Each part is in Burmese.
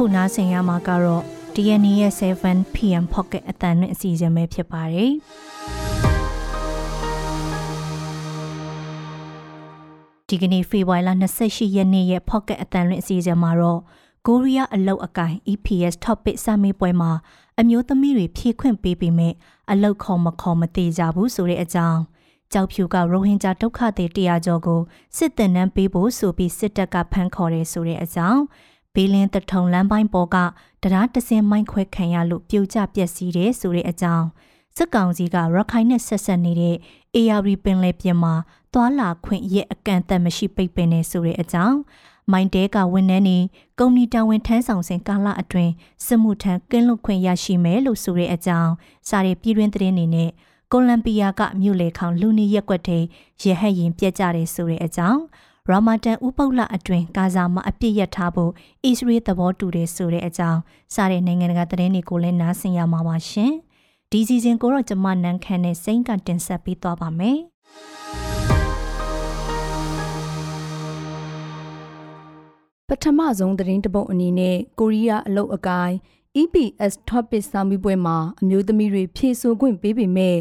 အခုနားဆင်ရမှာကတော့ DNA ရဲ့ 7PM Pocket အတန်နဲ့အစီအစဉ်ပဲဖြစ်ပါတယ်ဒီကနေ့ဖေဖော်ဝါရီလ28ရက်နေ့ရဲ့ Pocket အတန်လွင့်အစီအစဉ်မှာတော့ကိုရီးယားအလုတ်အကင် EPS Topic စာမေးပွဲမှာအမျိုးသမီးတွေဖြည့်ခွင့်ပေးပေမဲ့အလုတ်ခေါ်မခေါ်မသေးကြဘူးဆိုတဲ့အကြောင်းကြောက်ဖြူကရိုဟင်ဂျာဒုက္ခသည်တရားကျော်ကိုစစ်တပ်နှမ်းပေးဖို့ဆိုပြီးစစ်တပ်ကဖမ်းခေါ်တယ်ဆိုတဲ့အကြောင်း ဘေးလင်းတထုံလမ်းပိုင်းပေါ်ကတရားတစင်မိုင်းခွဲခံရလို့ပြိုကျပျက်စီးတယ်ဆိုတဲ့အကြောင်းစစ်ကောင်စီကရခိုင်နဲ့ဆက်ဆက်နေတဲ့ AR ပင်လယ်ပြင်မှာသွာလာခွင့်ရဲ့အကန့်အသတ်မရှိပိတ်ပင်နေဆိုတဲ့အကြောင်းမိုင်းတဲကဝန်ထမ်းနေကုမ္ပဏီတာဝန်ထမ်းဆောင်စဉ်ကာလအတွင်းစစ်မှုထမ်းကင်းလွတ်ခွင့်ရရှိမယ်လို့ဆိုတဲ့အကြောင်းစာရေးပြည်တွင်းသတင်းတွေနဲ့ကိုလံဘီယာကမြို့လေခေါင်လူနီရက်ကွက်ထဲရဟတ်ရင်ပြက်ကြတယ်ဆိုတဲ့အကြောင်း ရာမာတန်ဥပုပ်လအတွင်းဂါဇာမှာအပြစ်ရထားဖို့အစ္စရေးသဘောတူတယ်ဆိုတဲ့အကြောင်းစားတဲ့နိုင်ငံတကာသတင်းတွေကိုလည်းနားဆင်ရမှာပါရှင်။ဒီစီစဉ်ကိုတော့ကျမနန်းခမ်းနဲ့စိန်ကတင်ဆက်ပေးသွားပါမယ်။ပထမဆုံးသတင်းတပုတ်အနေနဲ့ကိုရီးယားအလုတ်အကိုင်း EPS Topic စာမေးပွဲမှာအမျိုးသမီးတွေဖြည့်ဆို့ခွင့်ပေးပေမဲ့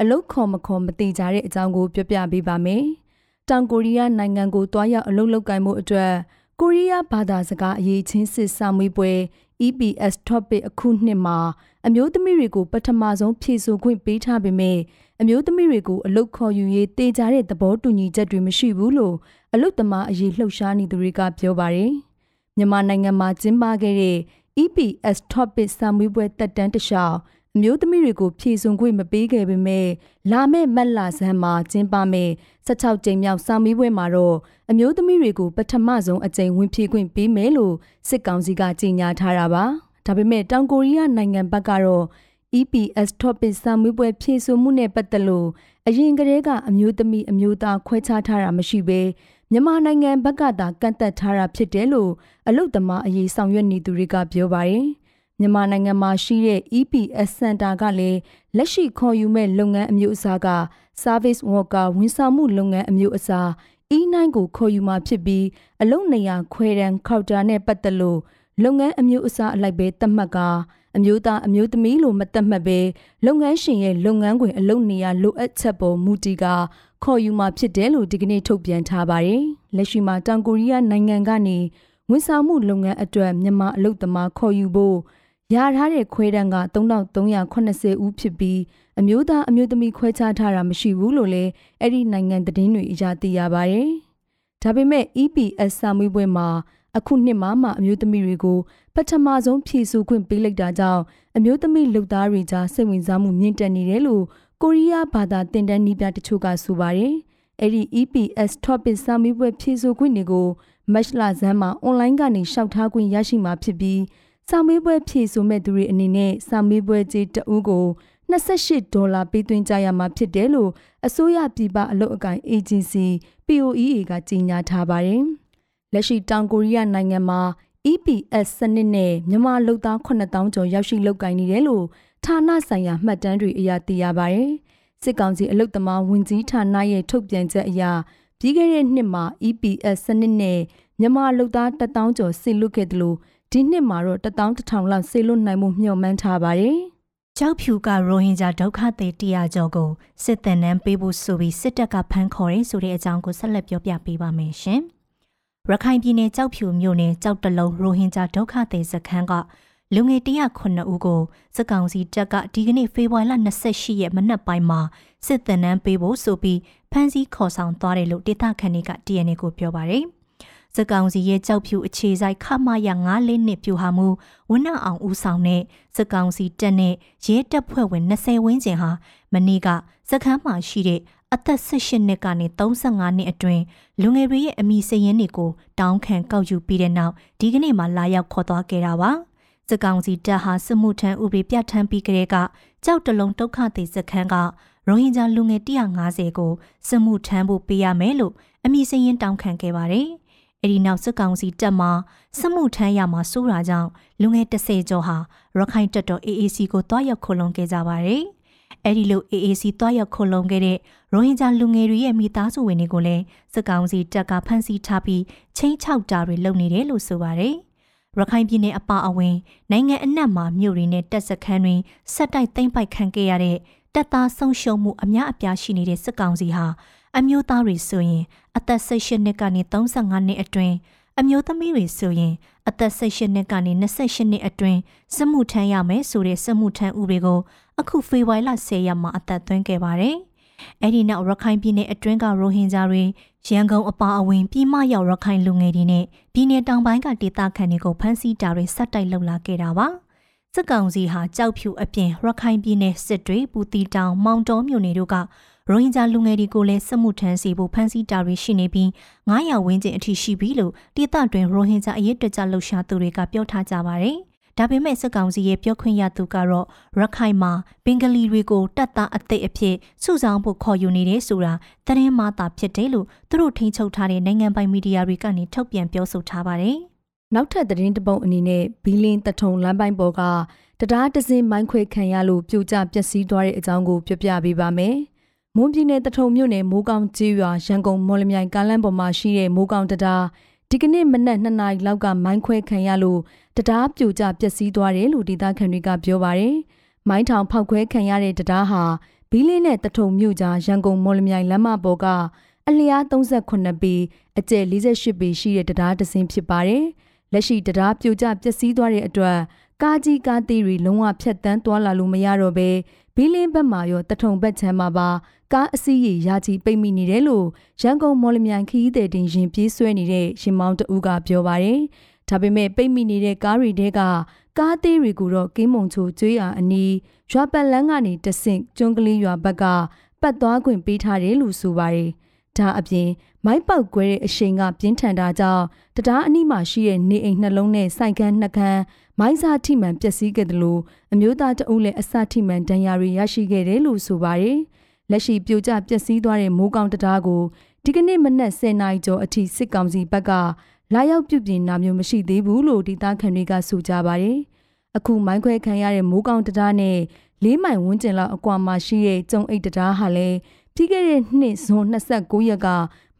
အလုတ်ခေါ်မခေါ်မတိကြတဲ့အကြောင်းကိုပြောပြပေးပါမယ်။ တောင်ကိုရီးယားနိုင်ငံကိုတွားရောက်အလုတ်လုပ်ကိုင်မှုအတွက်ကိုရီးယားဘာသာစကားအရေးချင်းစစ်စာမေးပွဲ EPS Topic အခုနှစ်မှာအမျိုးသမီးတွေကိုပထမဆုံးဖြည့်ဆို့ခွင့်ပေးထားပေမဲ့အမျိုးသမီးတွေကိုအလုတ်ခေါ်ယူရေးတေချာတဲ့သဘောတူညီချက်တွေမရှိဘူးလို့အလုတ်သမားအရေးလှုပ်ရှားနေသူတွေကပြောပါတယ်။မြန်မာနိုင်ငံမှာကျင်းပခဲ့တဲ့ EPS Topic စာမေးပွဲတက်တန်းတလျှောက် အမျိုးသမီးတွေကိုဖြည့်စွန်ခွင့်မပေးခဲ့ပေမဲ့လာမယ့်မက်လာဆန်းမှာကျင်းပမယ့်16ကြိမ်မြောက်စာမေးပွဲမှာတော့အမျိုးသမီးတွေကိုပထမဆုံးအကြိမ်ဝင်ဖြည့်ခွင့်ပေးမယ်လို့စစ်ကောင်စီကကြေညာထားတာပါ။ဒါပေမဲ့တောင်ကိုရီးယားနိုင်ငံဘက်ကတော့ EPS Topic စာမေးပွဲဖြည့်စွန်မှုနဲ့ပတ်သက်လို့အရင်ကတည်းကအမျိုးသမီးအမျိုးသားခွဲခြားထားတာမရှိဘဲမြန်မာနိုင်ငံဘက်ကသာကန့်သက်ထားတာဖြစ်တယ်လို့အလုတ်သမားအရေးဆောင်ရွက်နေသူတွေကပြောပါတယ်။ မြန်မာနိုင်ငံမှာရှိတဲ့ EPS Center ကလည်းလက်ရှိခေါ်ယူမဲ့လုပ်ငန်းအမျိုးအစားက Service Worker ဝန်ဆောင်မှုလုပ်ငန်းအမျိုးအစား E9 ကိုခေါ်ယူมาဖြစ်ပြီးအလုတ်နေရာခွဲတန်းခောက်တာနဲ့ပတ်သက်လို့လုပ်ငန်းအမျိုးအစားအလိုက်ပဲသတ်မှတ်ကအမျိုးသားအမျိုးသမီးလို့မသတ်မှတ်ပဲလုပ်ငန်းရှင်ရဲ့လုပ်ငန်းခွင်အလုပ်နေရာလိုအပ်ချက်ပေါ်မူတည်ကခေါ်ယူမှာဖြစ်တယ်လို့ဒီကနေ့ထုတ်ပြန်ထားပါတယ်။လက်ရှိမှာတောင်ကိုရီးယားနိုင်ငံကနေဝန်ဆောင်မှုလုပ်ငန်းအတွက်မြန်မာအလုပ်သမားခေါ်ယူဖို့ ရထားတဲ့ခွဲတန်းက3380ဦးဖြစ်ပြီးအမျိုးသားအမျိုးသမီးခွဲခြားထားတာမရှိဘူးလို့လည်းအဲ့ဒီနိုင်ငံသတင်းတွေအကြသိရပါတယ်။ဒါပေမဲ့ EPS စာမေးပွဲမှာအခုနှစ်မှမှအမျိုးသမီးတွေကိုပထမဆုံးဖြည့်ဆူခွင့်ပေးလိုက်တာကြောင့်အမျိုးသမီးလုပ်သားတွေကြားစိတ်ဝင်စားမှုမြင့်တက်နေတယ်လို့ကိုရီးယားဘာသာတင်တန်းနီးပြတချို့ကဆိုပါတယ်။အဲ့ဒီ EPS Topic စာမေးပွဲဖြည့်ဆို့ခွင့်တွေကိုမတ်လဇန်းမှာအွန်လိုင်းကနေရှောက်ထားခွင့်ရရှိမှာဖြစ်ပြီး စာမေးပွဲဖြည့်ဆို့မဲ့သူတွေအနေနဲ့စာမေးပွဲကြေးတအူးကို28ဒေါ်လာပေးသွင်းကြရမှာဖြစ်တယ်လို့အစိုးရပြည်ပအလုပ်အကိုင်အေဂျင်စီ POEA ကကြေညာထားပါတယ်။လက်ရှိတောင်ကိုရီးယားနိုင်ငံမှာ EPS စနစ်နဲ့မြန်မာလုပ်သား9000ကျော်ရောက်ရှိလုပ်ကိုင်နေတယ်လို့ဌာနဆိုင်ရာမှတ်တမ်းတွေအရသိရပါတယ်။စစ်ကောင်စီအလုတ်သမားဝင်ကြီးဌာနရဲ့ထုတ်ပြန်ချက်အရပြီးခဲ့တဲ့နှစ်မှာ EPS စနစ်နဲ့မြန်မာလုပ်သား1000ကျော်ဆေလွတ်ခဲ့တယ်လို့ ဒီနှစ်မှာတော့1000လောက်ဆေလွတ်နိုင်မှုမျှော်မှန်းထားပါတယ်။ကြောက်ဖြူကရိုဟင်ဂျာဒုက္ခသည်တရားကျော်ကိုစစ်တပ်နှံပေးဖို့ဆိုပြီးစစ်တပ်ကဖမ်းခေါ်တယ်ဆိုတဲ့အကြောင်းကိုဆက်လက်ပြောပြပေးပါမယ်ရှင်။ရခိုင်ပြည်နယ်ကြောက်ဖြူမြို့နယ်ကြောက်တလုံးရိုဟင်ဂျာဒုက္ခသည်စခန်းကလူငယ်109ဦးကိုစစ်ကောင်စီတပ်ကဒီကနေ့ဖေဖော်ဝါရီလ28ရက်မနက်ပိုင်းမှာစစ်တပ်နှံပေးဖို့ဆိုပြီးဖမ်းဆီးခေါ်ဆောင်သွားတယ်လို့ဒေသခံတွေက DNA ကိုပြောပါတယ်။ စစ်ကောင်စီရဲ့ကြောက်ဖြူအခြေဆိုင်ခမရ9လေးနှစ်ပြူဟာမှုဝင်းနအောင်ဦးဆောင်တဲ့စစ်ကောင်စီတပ်နဲ့ရဲတပ်ဖွဲ့ဝင်20ဝန်းကျင်ဟာမနေ့ကစခန်းမှာရှိတဲ့အသက်18နှစ်ကနေ35နှစ်အတွင်းလူငယ်တွေရဲ့အမိစရင်တွေကိုတောင်းခံကောက်ယူပြီးတဲ့နောက်ဒီကနေ့မှလာရောက်ခေါ်သွားခဲ့တာပါ။စစ်ကောင်စီတပ်ဟာစစ်မှုထမ်းဥပဒေပြဋ္ဌာန်းပြီးကလေးကကြောက်တလုံးဒုက္ခသည်စခန်းကရိုဟင်ဂျာလူငယ်150ကိုစစ်မှုထမ်းဖို့ပေးရမယ်လို့အမည်စရင်တောင်းခံခဲ့ပါတယ်။ အဲဒီနောက်စစ်ကောင်စီတပ်မှစစ်မှုထမ်းရမှာစိုးတာကြောင့်လူငယ်30ကျော်ဟာရခိုင်တပ်တော် AAC ကိုတွားရောက်ခုံလုံခဲ့ကြပါတယ်။အဲဒီလို AAC တွားရောက်ခုံလုံခဲ့တဲ့ရိုဟင်ဂျာလူငယ်တွေရဲ့မိသားစုဝင်တွေကိုလည်းစစ်ကောင်စီတပ်ကဖမ်းဆီးထားပြီးချင်းချောက်တာတွေလုပ်နေတယ်လို့ဆိုပါတယ်။ရခိုင်ပြည်နယ်အပါအဝင်နိုင်ငံအနှံ့မှာမြို့တွေနဲ့တပ်စခန်းတွေဆက်တိုက်သိမ်းပိုက်ခံခဲ့ရတဲ့ တပ်သားဆုံးရှုံးမှုအများအပြားရှိနေတဲ့စစ်ကောင်စီဟာအမျိုးသားတွေဆိုရင်အသက်18နှစ်ကနေ35နှစ်အတွင်းအမျိုးသမီးတွေဆိုရင်အသက်18နှစ်ကနေ28နှစ်အတွင်းစစ်မှုထမ်းရမယ်ဆိုတဲ့စစ်မှုထမ်းဥပဒေကိုအခုဖေဖော်ဝါရီလ10ရက်မှာအသက်သွင်းခဲ့ပါတယ်။အဲ့ဒီနောက်ရခိုင်ပြည်နယ်အတွင်းကရိုဟင်ဂျာတွေရန်ကုန်အပါအဝင်ပြည်မရောက်ရခိုင်လူငယ်တွေနဲ့ပြည်내တောင်ပိုင်းကဒေသခံတွေကိုဖမ်းဆီးတာတွေဆက်တိုက်လှုပ်လာခဲ့တာပါ။ စစ်ကောင်စီဟာကြောက်ဖြူအပြင်ရခိုင်ပြည်နယ်စစ်တွေပူတီတောင်မောင်တော်မြို့နယ်တို့ကရိုဟင်ဂျာလူငယ်တွေကိုလည်းစစ်မှုထမ်းစီဖို့ဖမ်းဆီးတာတွေရှိနေပြီး900ဝန်းကျင်အထိရှိပြီလို့ဒေသတွင်ရိုဟင်ဂျာအရေးတက်ကြလှုပ်ရှားသူတွေကပြောထားကြပါတယ်။ဒါပေမဲ့စစ်ကောင်စီရဲ့ပြောခွင့်ရသူကတော့ရခိုင်မှာဘင်္ဂလီတွေကိုတတ်တာအသိအဖြစ်စုဆောင်ဖို့ခေါ်ယူနေတယ်ဆိုတာသတင်းမှသာဖြစ်တယ်လို့သူတို့ထိန်းချုပ်ထားတဲ့နိုင်ငံပိုင်မီဒီယာတွေကနေထုတ်ပြန်ပြောဆိုထားပါတယ်။ နောက်ထပ်သတင်းတပုတ်အနေနဲ့ဘီလင်းတထုံလမ်းပိုင်းပေါ်ကတရားတစင်းမိုင်းခွဲခံရလို့ပြိုကျပျက်စီးသွားတဲ့အကြောင်းကိုပြပြပေးပါမယ်။မွန်ပြည်နယ်တထုံမြို့နယ်မိုးကောင်းကျေးရွာရန်ကုန်မော်လမြိုင်ကားလမ်းပေါ်မှာရှိတဲ့မိုးကောင်းတရားဒီကနေ့မနက်2နာရီလောက်ကမိုင်းခွဲခံရလို့တရားပြိုကျပျက်စီးသွားတယ်လို့ဒေသခံတွေကပြောပါတယ်။မိုင်းထောင်ဖောက်ခွဲခံရတဲ့တရားဟာဘီးလင်းနဲ့တထုံမြို့ကြားရန်ကုန်မော်လမြိုင်လမ်းမပေါ်ကအလျား38ပေအကျယ်48ပေရှိတဲ့တရားတစ်စင်းဖြစ်ပါတယ်။ လက်ရှိတရားပြိုကျပျက်စီးသွားတဲ့အတွက်ကားကြီးကားသေးတွေလုံးဝဖြတ်တန်းသွားလာလို့မရတော့ဘဲဘီလင်းဘက်မှာရောတထုံဘက်ချမ်းမှာပါကားအစီးရီရာချီပိတ်မိနေတယ်လို့ရန်ကုန်မော်လမြိုင်ခီးသည်တင်ရင်ပြေးဆွဲနေတဲ့ရှင်မောင်းတဦးကပြောပါတယ်။ဒါပေမဲ့ပိတ်မိနေတဲ့ကားတွေတဲကကားသေးတွေကိုတော့ကင်းမုံချိုကျွေးရအနီးရွာပတ်လန်းကနေတဆင့်ကျွန်းကလေးရွာဘက်ကပတ်သွားခွင့်ပေးထားတယ်လို့ဆိုပါတယ်။ ဒါအပြင်မိုက်ပေါက်ကွဲတဲ့အရှိန်ကပြင်းထန်တာကြောင့်တရားအနီးမှာရှိတဲ့နေအိမ်နှလုံးနဲ့စိုက်ခန်းနှခမ်းမိုင်းစာထိမှန်ပျက်စီးခဲ့တယ်လို့အမျိုးသားတအုပ်လည်းအစထိမှန်ဒဏ်ရာတွေရရှိခဲ့တယ်လို့ဆိုပါတယ်။လက်ရှိပြိုကျပျက်စီးသွားတဲ့မိုးကောင်းတရားကိုဒီကနေ့မနက်10:00နာရီကျော်အထိစစ်ကောင်စီဘက်ကလာရောက်ပြုပြင်တာမျိုးမရှိသေးဘူးလို့ဒေသခံတွေကဆိုကြပါတယ်။အခုမိုင်းခွဲခံရတဲ့မိုးကောင်းတရားနဲ့လေးမိုင်ဝန်းကျင်လောက်အကွာမှာရှိတဲ့ကျုံအိတ်တရားဟာလည်း ပြီးခဲ့တဲ့နှစ်ဇွန်29ရက်က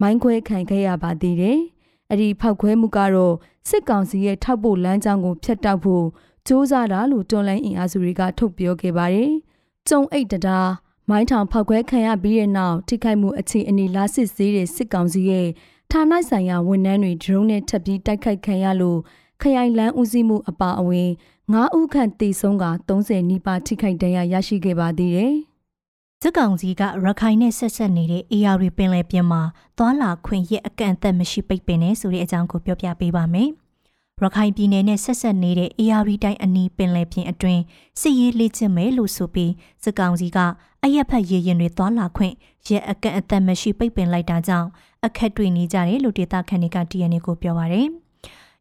မိုင်းခွဲခံခဲ့ရပါသေးတယ်။အဲ့ဒီဖောက်ခွဲမှုကတော့စစ်ကောင်စီရဲ့ထောက်ပို့လမ်းကြောင်းကိုဖျက်တောက်ဖို့စ조사တာလို့တွန်လိုင်းအင်အားစုတွေကထုတ်ပြောခဲ့ပါတယ်။ကျုံအိတ်တရားမိုင်းထောင်ဖောက်ခွဲခံရပြီးတဲ့နောက်ထိခိုက်မှုအခြေအနေလားစစ်ဆေးတဲ့စစ်ကောင်စီရဲ့ဌာနဆိုင်ရာဝန်ထမ်းတွေဒရုန်းနဲ့ထပ်ပြီးတိုက်ခိုက်ခံရလို့ခရိုင်လန်းဦးစီးမှုအပါအဝင်9ဦးခန့်တေဆုံးက30နီးပါးထိခိုက်ဒဏ်ရာရရှိခဲ့ပါသေးတယ်။ စစ်ကောင်စီကရခိုင်နဲ့ဆက်ဆက်နေတဲ့ AR ပင်လယ်ပြင်မှာသွာလာခွင့်ရအကန့်အသတ်မရှိပိတ်ပင်နေဆိုတဲ့အကြောင်းကိုပြောပြပေးပါမယ်။ရခိုင်ပြည်နယ်နဲ့ဆက်ဆက်နေတဲ့ AR တိုင်းအနီးပင်လယ်ပြင်အတွင်းစစ်ရေးလေ့ကျင့်မယ်လို့ဆိုပြီးစစ်ကောင်စီကအရက်ဖက်ရေရင်တွေသွားလာခွင့်ရဲအကန့်အသတ်မရှိပိတ်ပင်လိုက်တာကြောင့်အခက်တွေ့နေကြတယ်လို့ဒေသခံတွေက DNA ကိုပြောပါရယ်။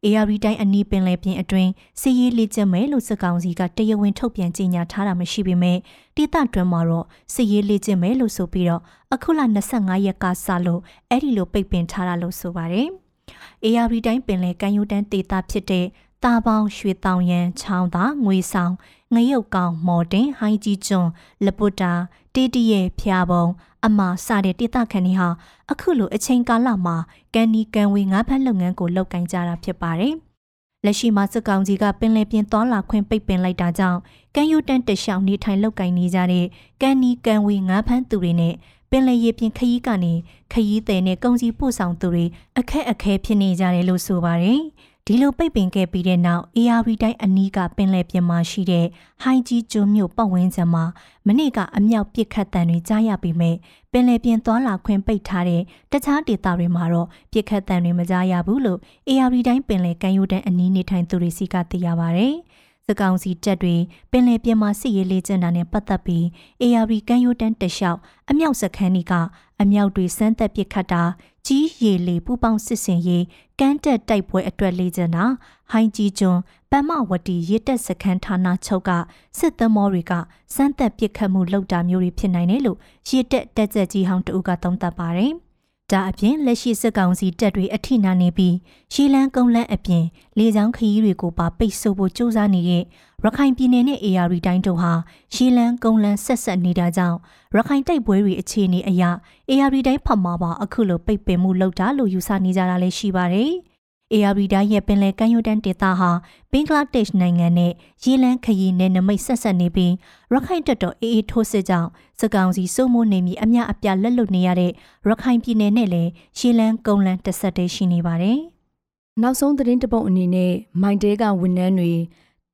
AR တိုင်းအနီးပင်လယ်ပြင်အတွင်းစစ်ရေးလေ့ကျင့်မယ်လို့စစ်ကောင်စီကတရားဝင်ထုတ်ပြန်ကြေညာထားတာမရှိပေမဲ့ဒေသတွင်းမှာတော့စစ်ရေးလေ့ကျင့်မယ်လို့ဆိုပြီးတော့အခုလ25ရက်ကစလို့အဲ့ဒီလိုပိတ်ပင်ထားတာလို့ဆိုပါတယ်။ AR တိုင်းပင်လယ်ကမ်းရိုးတန်းဒေသဖြစ်တဲ့တာပေါင်းရွှေတောင်ရန်ချောင်းသာငွေဆောင်ငရုတ်ကောင်မော်တင်ဟိုင်းကြီးကျွန်းလပုတ္တာတေးတရဲ့ဖျားပုံ အမစတဲ့ဒေသခံတွေဟာအခုလိုအချိန်ကာလမှာကန်နီကန်ဝေငါးဖက်လုပ်ငန်းကိုလုပ်ကင်ကြတာဖြစ်ပါတယ်။လက်ရှိမှာစစ်ကောင်စီကပင်လယ်ပြင်သွားလာခွင့်ပိတ်ပင်လိုက်တာကြောင့်ကန်ယူတန်တရှောင်းနေထိုင်လုပ်ကင်နေကြတဲ့ကန်နီကန်ဝေငါးဖမ်းသူတွေနဲ့ပင်လယ်ရေပြင်ခရီးကနေခရီးသည်နဲ့ကုန်စည်ပို့ဆောင်သူတွေအခက်အခဲဖြစ်နေကြတယ်လို့ဆိုပါတယ်။ ဒီလိုပိတ်ပင်ခဲ့ပြီးတဲ့နောက် ARV တိုင်းအနီးကပင်လယ်ပြင်မှာရှိတဲ့ဟိုင်းကြီးကျွန်းမြို့ပတ်ဝန်းကျင်မှာမနေ့ကအမြောက်ပစ်ခတ်တံတွေကြားရပြီးမြဲပင်လယ်ပြင်သွားလာခွင့်ပိတ်ထားတဲ့တခြားဒေသတွေမှာတော့ပစ်ခတ်တံတွေမကြားရဘူးလို့ ARV တိုင်းပင်လယ်ကမ်းရိုးတန်းအနီးနေထိုင်သူတွေစီကသိရပါဗျ။စကောင်စီတပ်တွေပင်လယ်ပြင်မှာစစ်ရေးလေ့ကျင့်တာနဲ့ပတ်သက်ပြီး ARV ကမ်းရိုးတန်းတလျှောက်အမြောက်စခန်းတွေကအမြောက်တွေစမ်းသက်ပစ်ခတ်တာ ကြီးရေလေပူပေါင်းစစ်စင်ရေးကမ်းတက်တိုက်ပွဲအတွက်လေ့ကျင့်တာဟိုင်းကြီးကျွန်းပမဝတီရစ်တက်စခန်းဌာနချုပ်ကစစ်သမောတွေကစမ်းသက်ပစ်ခတ်မှုလုပ်တာမျိုးတွေဖြစ်နိုင်တယ်လို့ရစ်တက်တက်ချက်ကြီးဟောင်းတဦးကသုံးသပ်ပါတယ်။ ဒါအပြင်လက်ရှိစစ်ကောင်စီတပ်တွေအထိနာနေပြီးရှီလန်းကုန်းလန်းအပြင်လေကြောင်းခရီးတွေကိုပါပိတ်ဆို့ဖို့ကြိုးစားနေတဲ့ရခိုင်ပြည်နယ်နဲ့ AR တိုင်းတို့ဟာရှီလန်းကုန်းလန်းဆက်ဆက်နေတာကြောင့်ရခိုင်တိုက်ပွဲတွေအခြေအနေအရ AR တိုင်းဖတ်မှာပါအခုလိုပိတ်ပင်မှုလုပ်တာလို့ယူဆနေကြတာလည်းရှိပါတယ်။ ARB တိုင်းရဲ့ပင်လယ်ကမ်းရိုးတန်းဒေသဟာဘင်္ဂလားဒေ့ရှ်နိုင်ငံနဲ့ရေလန်းခရီးနဲ့နမိတ်ဆက်ဆက်နေပြီးရခိုင်တပ်တော်အေးအေးထိုးစစ်ကြောင့်စကောင်စီစိုးမိုးနေမီအများအပြားလက်လွတ်နေရတဲ့ရခိုင်ပြည်နယ်နဲ့လည်းရေလန်းကုန်းလန်းတစ်ဆက်တည်းရှိနေပါတယ်။နောက်ဆုံးသတင်းတပုတ်အနေနဲ့မိုင်တဲကဝန်ထမ်းတွေ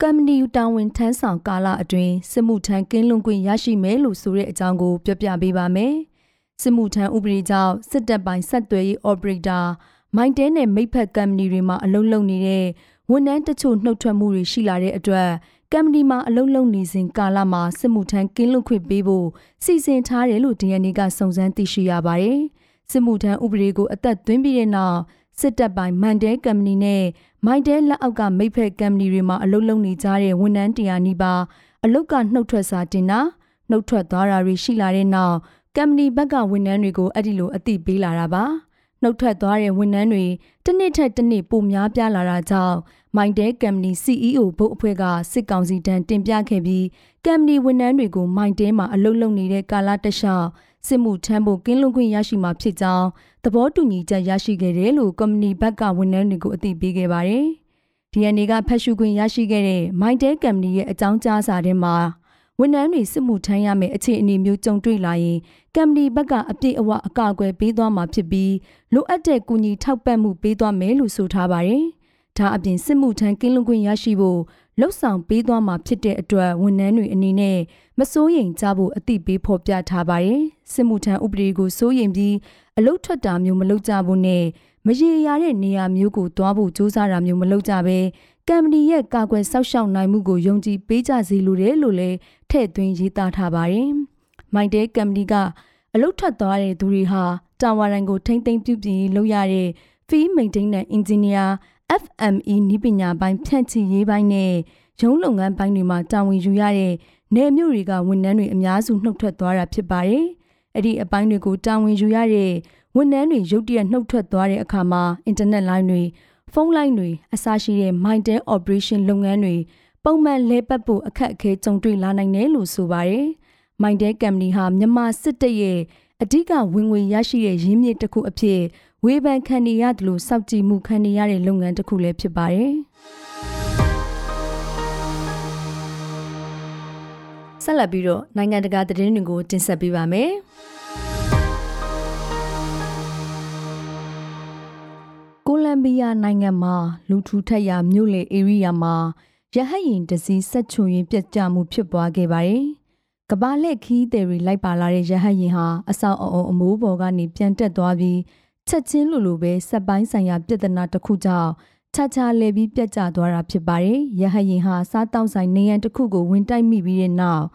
ကမ္ပဏီတာဝန်ထမ်းဆောင်ကာလအတွင်းစစ်မှုထမ်းကင်းလွန်ခွင့်ရရှိမယ်လို့ဆိုတဲ့အကြောင်းကို ပြောပြပေးပါမယ်။စစ်မှုထမ်းဥပဒေကြောင့်စစ်တပ်ပိုင်းဆက်သွယ်ရေး operator မိုင်းတဲနဲ့မိဖက်ကမ္ပဏီတွေမှာအလုပ်လုပ်နေတဲ့ဝန်ထမ်းတချို့နှုတ်ထွက်မှုတွေရှိလာတဲ့အတွက်ကမ္ပဏီမှာအလုပ်လုပ်နေစဉ်ကာလမှာစစ်မှုထမ်းကင်းလွတ်ခွင့်ပေးဖို့စီစဉ်ထားတယ်လို့ DNA ကစုံစမ်းသိရှိရပါတယ်။စစ်မှုထမ်းဥပဒေကိုအသက်သွင်းပြီးတဲ့နောက်စစ်တပ်ပိုင်းမန်တဲကမ္ပဏီနဲ့မိုင်းတဲလက်အောက်ကမိဖက်ကမ္ပဏီတွေမှာအလုပ်လုပ်နေကြတဲ့ဝန်ထမ်းတရားနီးပါအလုတ်ကနှုတ်ထွက်စာတင်တာနှုတ်ထွက်သွားတာတွေရှိလာတဲ့နောက်ကမ္ပဏီဘက်ကဝန်ထမ်းတွေကိုအဲ့ဒီလိုအသိပေးလာတာပါ။ နှုတ်ထွက်သွားတဲ့ဝန်ထမ်းတွေတစ်နှစ်ထက်တစ်နှစ်ပိုများပြားလာတာကြောင့်မိုင်တဲကမ်ပဏီ CEO ဘုတ်အဖွဲ့ကစစ်ကောင်စီတန်းတင်ပြခဲ့ပြီးကမ်ပဏီဝန်ထမ်းတွေကိုမိုင်တဲမှာအလုပ်လုပ်နေတဲ့ကာလတလျှောက်စစ်မှုထမ်းဖို့ကင်းလွန်ခွင့်ရရှိမှာဖြစ်ကြောင်းသဘောတူညီချက်ရရှိခဲ့တယ်လို့ကုမ္ပဏီဘက်ကဝန်ထမ်းတွေကိုအသိပေးခဲ့ပါတယ်။ DNA ကဖတ်ရှုခွင့်ရရှိခဲ့တဲ့မိုင်တဲကမ်ပဏီရဲ့အကြောင်းကြားစာထဲမှာ ဝန်ထမ်းတွေစစ်မှုထမ်းရမယ့်အခြေအနေမျိုးကြုံတွေ့လာရင်ကမ္ပဏီဘက်ကအပြည့်အဝအကာအကွယ်ပေးသွားမှာဖြစ်ပြီးလိုအပ်တဲ့ကူညီထောက်ပံ့မှုပေးသွားမယ်လို့ဆိုထားပါတယ်။ဒါအပြင်စစ်မှုထမ်းကင်းလွန်ခွင့်ရရှိဖို့လှုပ်ဆောင်ပေးသွားမှာဖြစ်တဲ့အတွက်ဝန်ထမ်းတွေအနေနဲ့မစိုးရိမ်ကြဖို့အသိပေးဖော်ပြထားပါတယ်။စစ်မှုထမ်းဥပဒေကိုစိုးရိမ်ပြီးအလုတ်ထွက်တာမျိုးမလုပ်ကြဘူးနဲ့မရေရာတဲ့နေရာမျိုးကိုတွားဖို့စူးစမ်းတာမျိုးမလုပ်ကြဘဲ ကမ်ပဏီရဲ့ကာကွယ်စောင့်ရှောက်နိုင်မှုကိုယုံကြည်ပေးကြစီလိုတယ်လို့လည်းထည့်သွင်းရေးသားထားပါတယ်။မိုင်တဲကမ်ပဏီကအလုတ်ထွက်သွားတဲ့သူတွေဟာတာဝါရိုင်ကိုထိမ့်သိမ်းပြုပြင်လုပ်ရတဲ့ Field Maintenance Engineer FME နည်းပညာပိုင်းဖြန့်ချိရေးပိုင်းနဲ့ရုံးလုပ်ငန်းပိုင်းတွေမှာတာဝန်ယူရတဲ့နယ်မြို့တွေကဝန်ထမ်းတွေအများစုနှုတ်ထွက်သွားတာဖြစ်ပါတယ်။အဲ့ဒီအပိုင်းတွေကိုတာဝန်ယူရတဲ့ဝန်ထမ်းတွေရုတ်တရက်နှုတ်ထွက်သွားတဲ့အခါမှာအင်တာနက်လိုင်းတွေ ဖုန်းလိုင်းတွေအစရှိတဲ့ Mindel Operation လုပ်ငန်းတွေပုံမှန်လဲပတ်ဖို့အခက်အခဲကြုံတွေ့လာနိုင်တယ်လို့ဆိုပါတယ်။ Mindel Company ဟာမြန်မာစစ်တပ်ရဲ့အဓိကဝင်ငွေရရှိတဲ့ရင်းမြစ်တစ်ခုအဖြစ်ဝေဖန်ခံနေရတယ်လို့စောင့်ကြည့်မှုခံနေရတဲ့လုပ်ငန်းတစ်ခုလည်းဖြစ်ပါတယ်။ဆက်လက်ပြီးတော့နိုင်ငံတကာသတင်းတွေကိုတင်ဆက်ပေးပါမယ်။ ကိုလံဘီယာနိုင်ငံမှာလူထူထပ်ရာမြို့လေဧရိယာမှာရဟတ်ယာဉ်တစည်းဆက်ချွန်ရင်ပြတ်ကျမှုဖြစ်ပွားခဲ့ပါတယ်။ကဘာလက်ခီးတယ်ရီလိုက်ပါလာတဲ့ရဟတ်ယာဉ်ဟာအဆောက်အအုံအမိုးပေါ်ကနေပြန်တက်သွားပြီးချက်ချင်းလိုလိုပဲစက်ပိုင်းဆိုင်ရာပြဿနာတစ်ခုကြောင့်ချာချာလဲပြီးပြတ်ကျသွားတာဖြစ်ပါတယ်။ရဟတ်ယာဉ်ဟာစားတောက်ဆိုင်နေရန်တစ်ခုကိုဝင်တိုက်မိပြီးတဲ့နောက်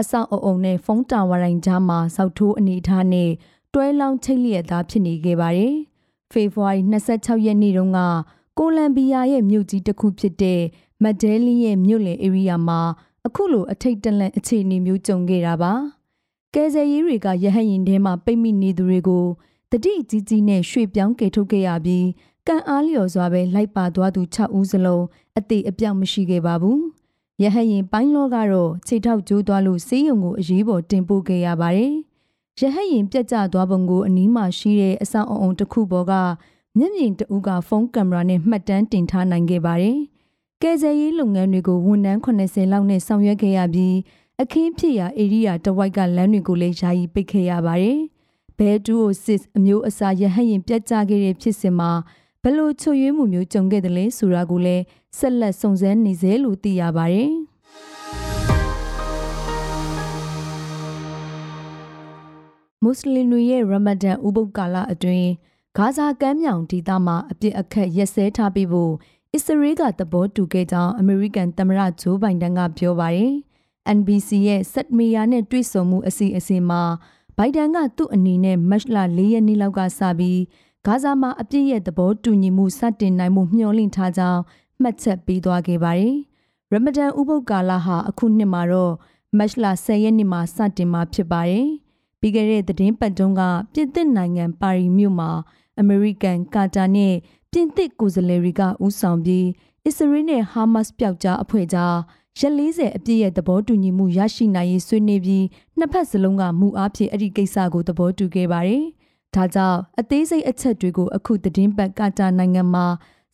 အဆောက်အအုံနဲ့ဖုန်းတာဝါရိုင်ကြားမှာစောက်ထိုးအနေထားနဲ့တွဲလောင်းချိတ်လျက်သားဖြစ်နေခဲ့ပါတယ်။ ဖေဖော်ဝါရီ26ရက်နေ့တုန်းကကိုလံဘီယာရဲ့မြို့ကြီးတစ်ခုဖြစ်တဲ့မက်ဒဲလီရဲ့မြို့လယ်ဧရိယာမှာအခုလိုအထိတ်တလန့်အခြေအနေမျိုးကြုံခဲ့တာပါ။ကယ်ဆယ်ရေးတွေကရဟတ်ရင်ထဲမှာပိတ်မိနေသူတွေကိုတတိကြီးကြီးနဲ့ရွှေ့ပြောင်းကယ်ထုတ်ခဲ့ရပြီးကံအားလျော်စွာပဲလိုက်ပါသွားသူ6ဦးစလုံးအသေးအပြောက်မရှိခဲ့ပါဘူး။ရဟတ်ရင်ပိုင်းလောကတော့ခြေထောက်ကျိုးသွားလို့ဆေးရုံကိုအရေးပေါ်တင်ပို့ခဲ့ရပါတယ်။ ရဟတ်ရင်ပြတ်ကျသွားပုံကိုအနီးမှာရှိတဲ့အဆောင်အုံတစ်ခုပေါ်ကမျက်မြင်တဦးကဖုန်းကင်မရာနဲ့မှတ်တမ်းတင်ထားနိုင်ခဲ့ပါတယ်။ကယ်ဆယ်ရေးလုပ်ငန်းတွေကိုဝန်ထမ်း80လောက်နဲ့ဆောင်ရွက်ခဲ့ရပြီးအခင်းဖြစ်ရာဧရိယာတဝိုက်ကလမ်းတွေကိုလည်းယာယီပိတ်ခဲ့ရပါတယ်။ဘဲတူအိုစစ်အမျိုးအစားရဟတ်ရင်ပြတ်ကျခဲ့တဲ့ဖြစ်စဉ်မှာဘလို့ချွေရွေးမှုမျိုးကြုံခဲ့တယ်လဲဆိုတာကိုလည်းဆက်လက်စုံစမ်းနေစေလို့သိရပါတယ်။ မွတ်စလင်တွေရဲ့ရမဒန်ဥပုပ်ကာလအတွင်းဂါဇာကမ်းမြောင်ဒေသမှာအပြစ်အခတ်ရက်စဲထားပြီးဖို့အစ္စရေးကသဘောတူခဲ့ကြောင်းအမေရိကန်သမ္မတဂျိုးဘိုင်ဒန်ကပြောပါတယ်။ NBC ရဲ့ဆက်မီယာနဲ့တွေ့ဆုံမှုအစီအစဉ်မှာဘိုင်ဒန်ကသူ့အနေနဲ့မတ်လ၄ရက်နေ့လောက်ကစပြီးဂါဇာမှာအပြစ်ရဲ့သဘောတူညီမှုစတင်နိုင်မှုမျှော်လင့်ထားကြောင်းမှတ်ချက်ပေးသွားခဲ့ပါတယ်။ရမဒန်ဥပုပ်ကာလဟာအခုနှစ်မှာတော့မတ်လ10ရက်နေ့မှာစတင်မှာဖြစ်ပါတယ်။ ပြီးခဲ့တဲ့သတင်းပတ်တုန်းကပြင်သစ်နိုင်ငံပါရီမြို့မှာအမေရိကန်ကာတာနဲ့ပြင်သစ်ကိုယ်စားလှယ်တွေကဦးဆောင်ပြီးအစ္စရေးနဲ့ဟာမတ်စ်ပျောက်ကြားအဖွဲ့ကြားရက်40အပြည့်ရဲ့သဘောတူညီမှုရရှိနိုင်ရေးဆွေးနွေးပြီးနှစ်ဖက်စလုံးကမူအားဖြင့်အဲ့ဒီကိစ္စကိုသဘောတူခဲ့ပါတယ်။ဒါကြောင့်အသေးစိတ်အချက်တွေကိုအခုသတင်းပတ်ကာတာနိုင်ငံမှာ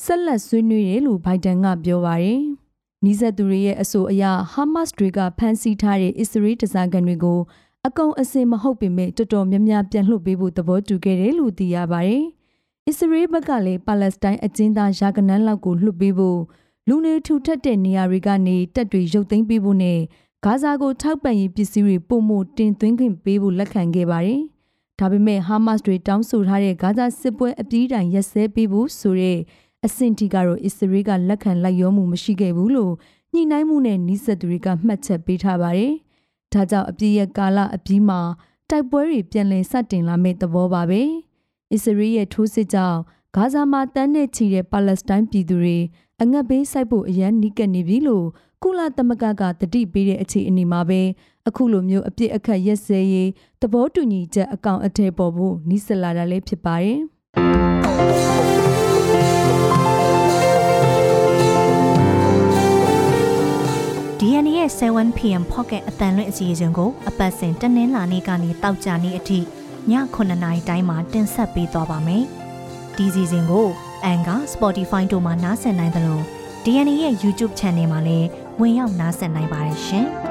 ဆက်လက်ဆွေးနွေးတယ်လို့ဘိုင်ဒန်ကပြောပါတယ်။နီးစပ်သူတွေရဲ့အဆိုအရဟာမတ်တွေကဖမ်းဆီးထားတဲ့အစ္စရေးတစားကန်တွေကို အကုံအစင်မဟုတ်ပေမဲ့တော်တော်များများပြန်လွှတ်ပေးဖို့သဘောတူခဲ့တယ်လို့သိရပါတယ်။အစ္စရေးဘက်ကလည်းပါလက်စတိုင်းအကျဉ်းသားရာဂနန်းလောက်ကိုလွှတ်ပေးဖို့လူနေထူထပ်တဲ့နေရာတွေကနေတက်တွေရုပ်သိမ်းပေးဖို့နဲ့ဂါဇာကိုထောက်ပံ့ရေးပစ္စည်းတွေပုံမှုတင်သွင်းခွင့်ပေးဖို့လက်ခံခဲ့ပါတယ်။ဒါပေမဲ့ဟာမတ်တွေတောင်းဆိုထားတဲ့ဂါဇာစစ်ပွဲအပြီးတိုင်ရက်စဲပေးဖို့ဆိုတဲ့အဆင့်ထိကတော့အစ္စရေးကလက်ခံလိုက်ရောမှုမရှိခဲ့ဘူးလို့ညှိနှိုင်းမှုနဲ့နှိစက်သူတွေကမှတ်ချက်ပေးထားပါတယ်။ ဒါကြောင့်အပြည့်ရဲ့ကာလအပြီးမှာတိုက်ပွဲတွေပြန်လည်စတင်လာမယ့်သဘောပါပဲ။အစ္စရေးရဲ့ထိုးစစ်ကြောင့်ဂါဇာမှာတန်းနဲ့ချီတဲ့ပါလက်စတိုင်းပြည်သူတွေအငတ်ဘေးစိုက်ဖို့အရန်နီးကပ်နေပြီလို့ကုလသမဂ္ဂကတတိပေးတဲ့အခြေအနေမှာပဲအခုလိုမျိုးအပြစ်အခတ်ရက်စဲရေးသဘောတူညီချက်အကောင့်အထည်ပေါ်ဖို့နှိစက်လာတာလည်းဖြစ်ပါတယ်။ DNA ရဲ့ 7pm pocket အတန်လွင့်အစီအစဉ်ကိုအပတ်စဉ်တနင်္လာနေ့ကနေတောက်ကြနေ့အထိည9:00နာရီတိုင်းမှာတင်ဆက်ပေးသွားပါမယ်။ဒီစီစဉ်ကို Anchor, Spotify တို့မှာနားဆင်နိုင်သလို DNA ရဲ့ YouTube Channel မှာလည်းဝင်ရောက်နားဆင်နိုင်ပါတယ်ရှင်။